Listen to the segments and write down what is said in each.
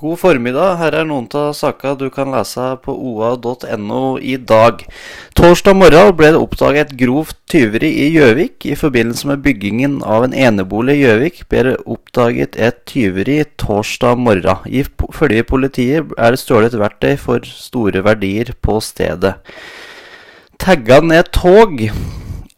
God formiddag. Her er noen av sakene du kan lese på oa.no i dag. Torsdag morgen ble det oppdaget et grovt tyveri i Gjøvik. I forbindelse med byggingen av en enebolig i Gjøvik ble det oppdaget et tyveri torsdag morgen. Ifølge politiet er det stjålet verktøy for store verdier på stedet. Tagga ned tog.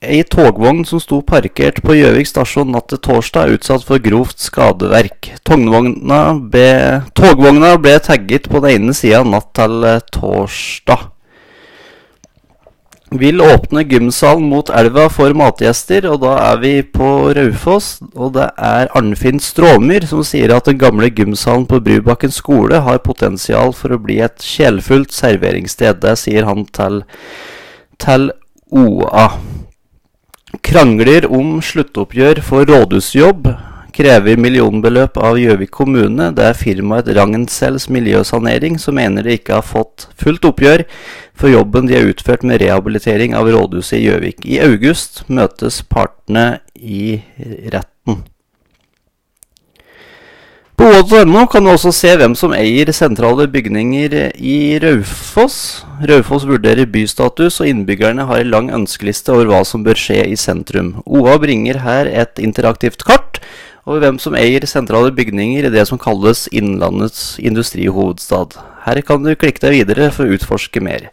Ei togvogn som sto parkert på Gjøvik stasjon natt til torsdag, er utsatt for grovt skadeverk. Togvogna ble, togvogna ble tagget på den ene sida natt til eh, torsdag. Vil åpne gymsalen mot elva for matgjester, og da er vi på Raufoss. Og det er Arnfinn Stråmyr som sier at den gamle gymsalen på Brubakken skole har potensial for å bli et sjelfullt serveringssted. Det sier han til, til OA. Krangler om sluttoppgjør for rådhusjobb. Krever millionbeløp av Gjøvik kommune. Det er firmaet Ragn-Sells miljøsanering som mener de ikke har fått fullt oppgjør for jobben de har utført med rehabilitering av rådhuset i Gjøvik. I august møtes partene i retten. På OA.no kan du også se hvem som eier sentrale bygninger i Raufoss. Raufoss vurderer bystatus, og innbyggerne har en lang ønskeliste over hva som bør skje i sentrum. OA bringer her et interaktivt kart over hvem som eier sentrale bygninger i det som kalles Innlandets industrihovedstad. Her kan du klikke deg videre for å utforske mer.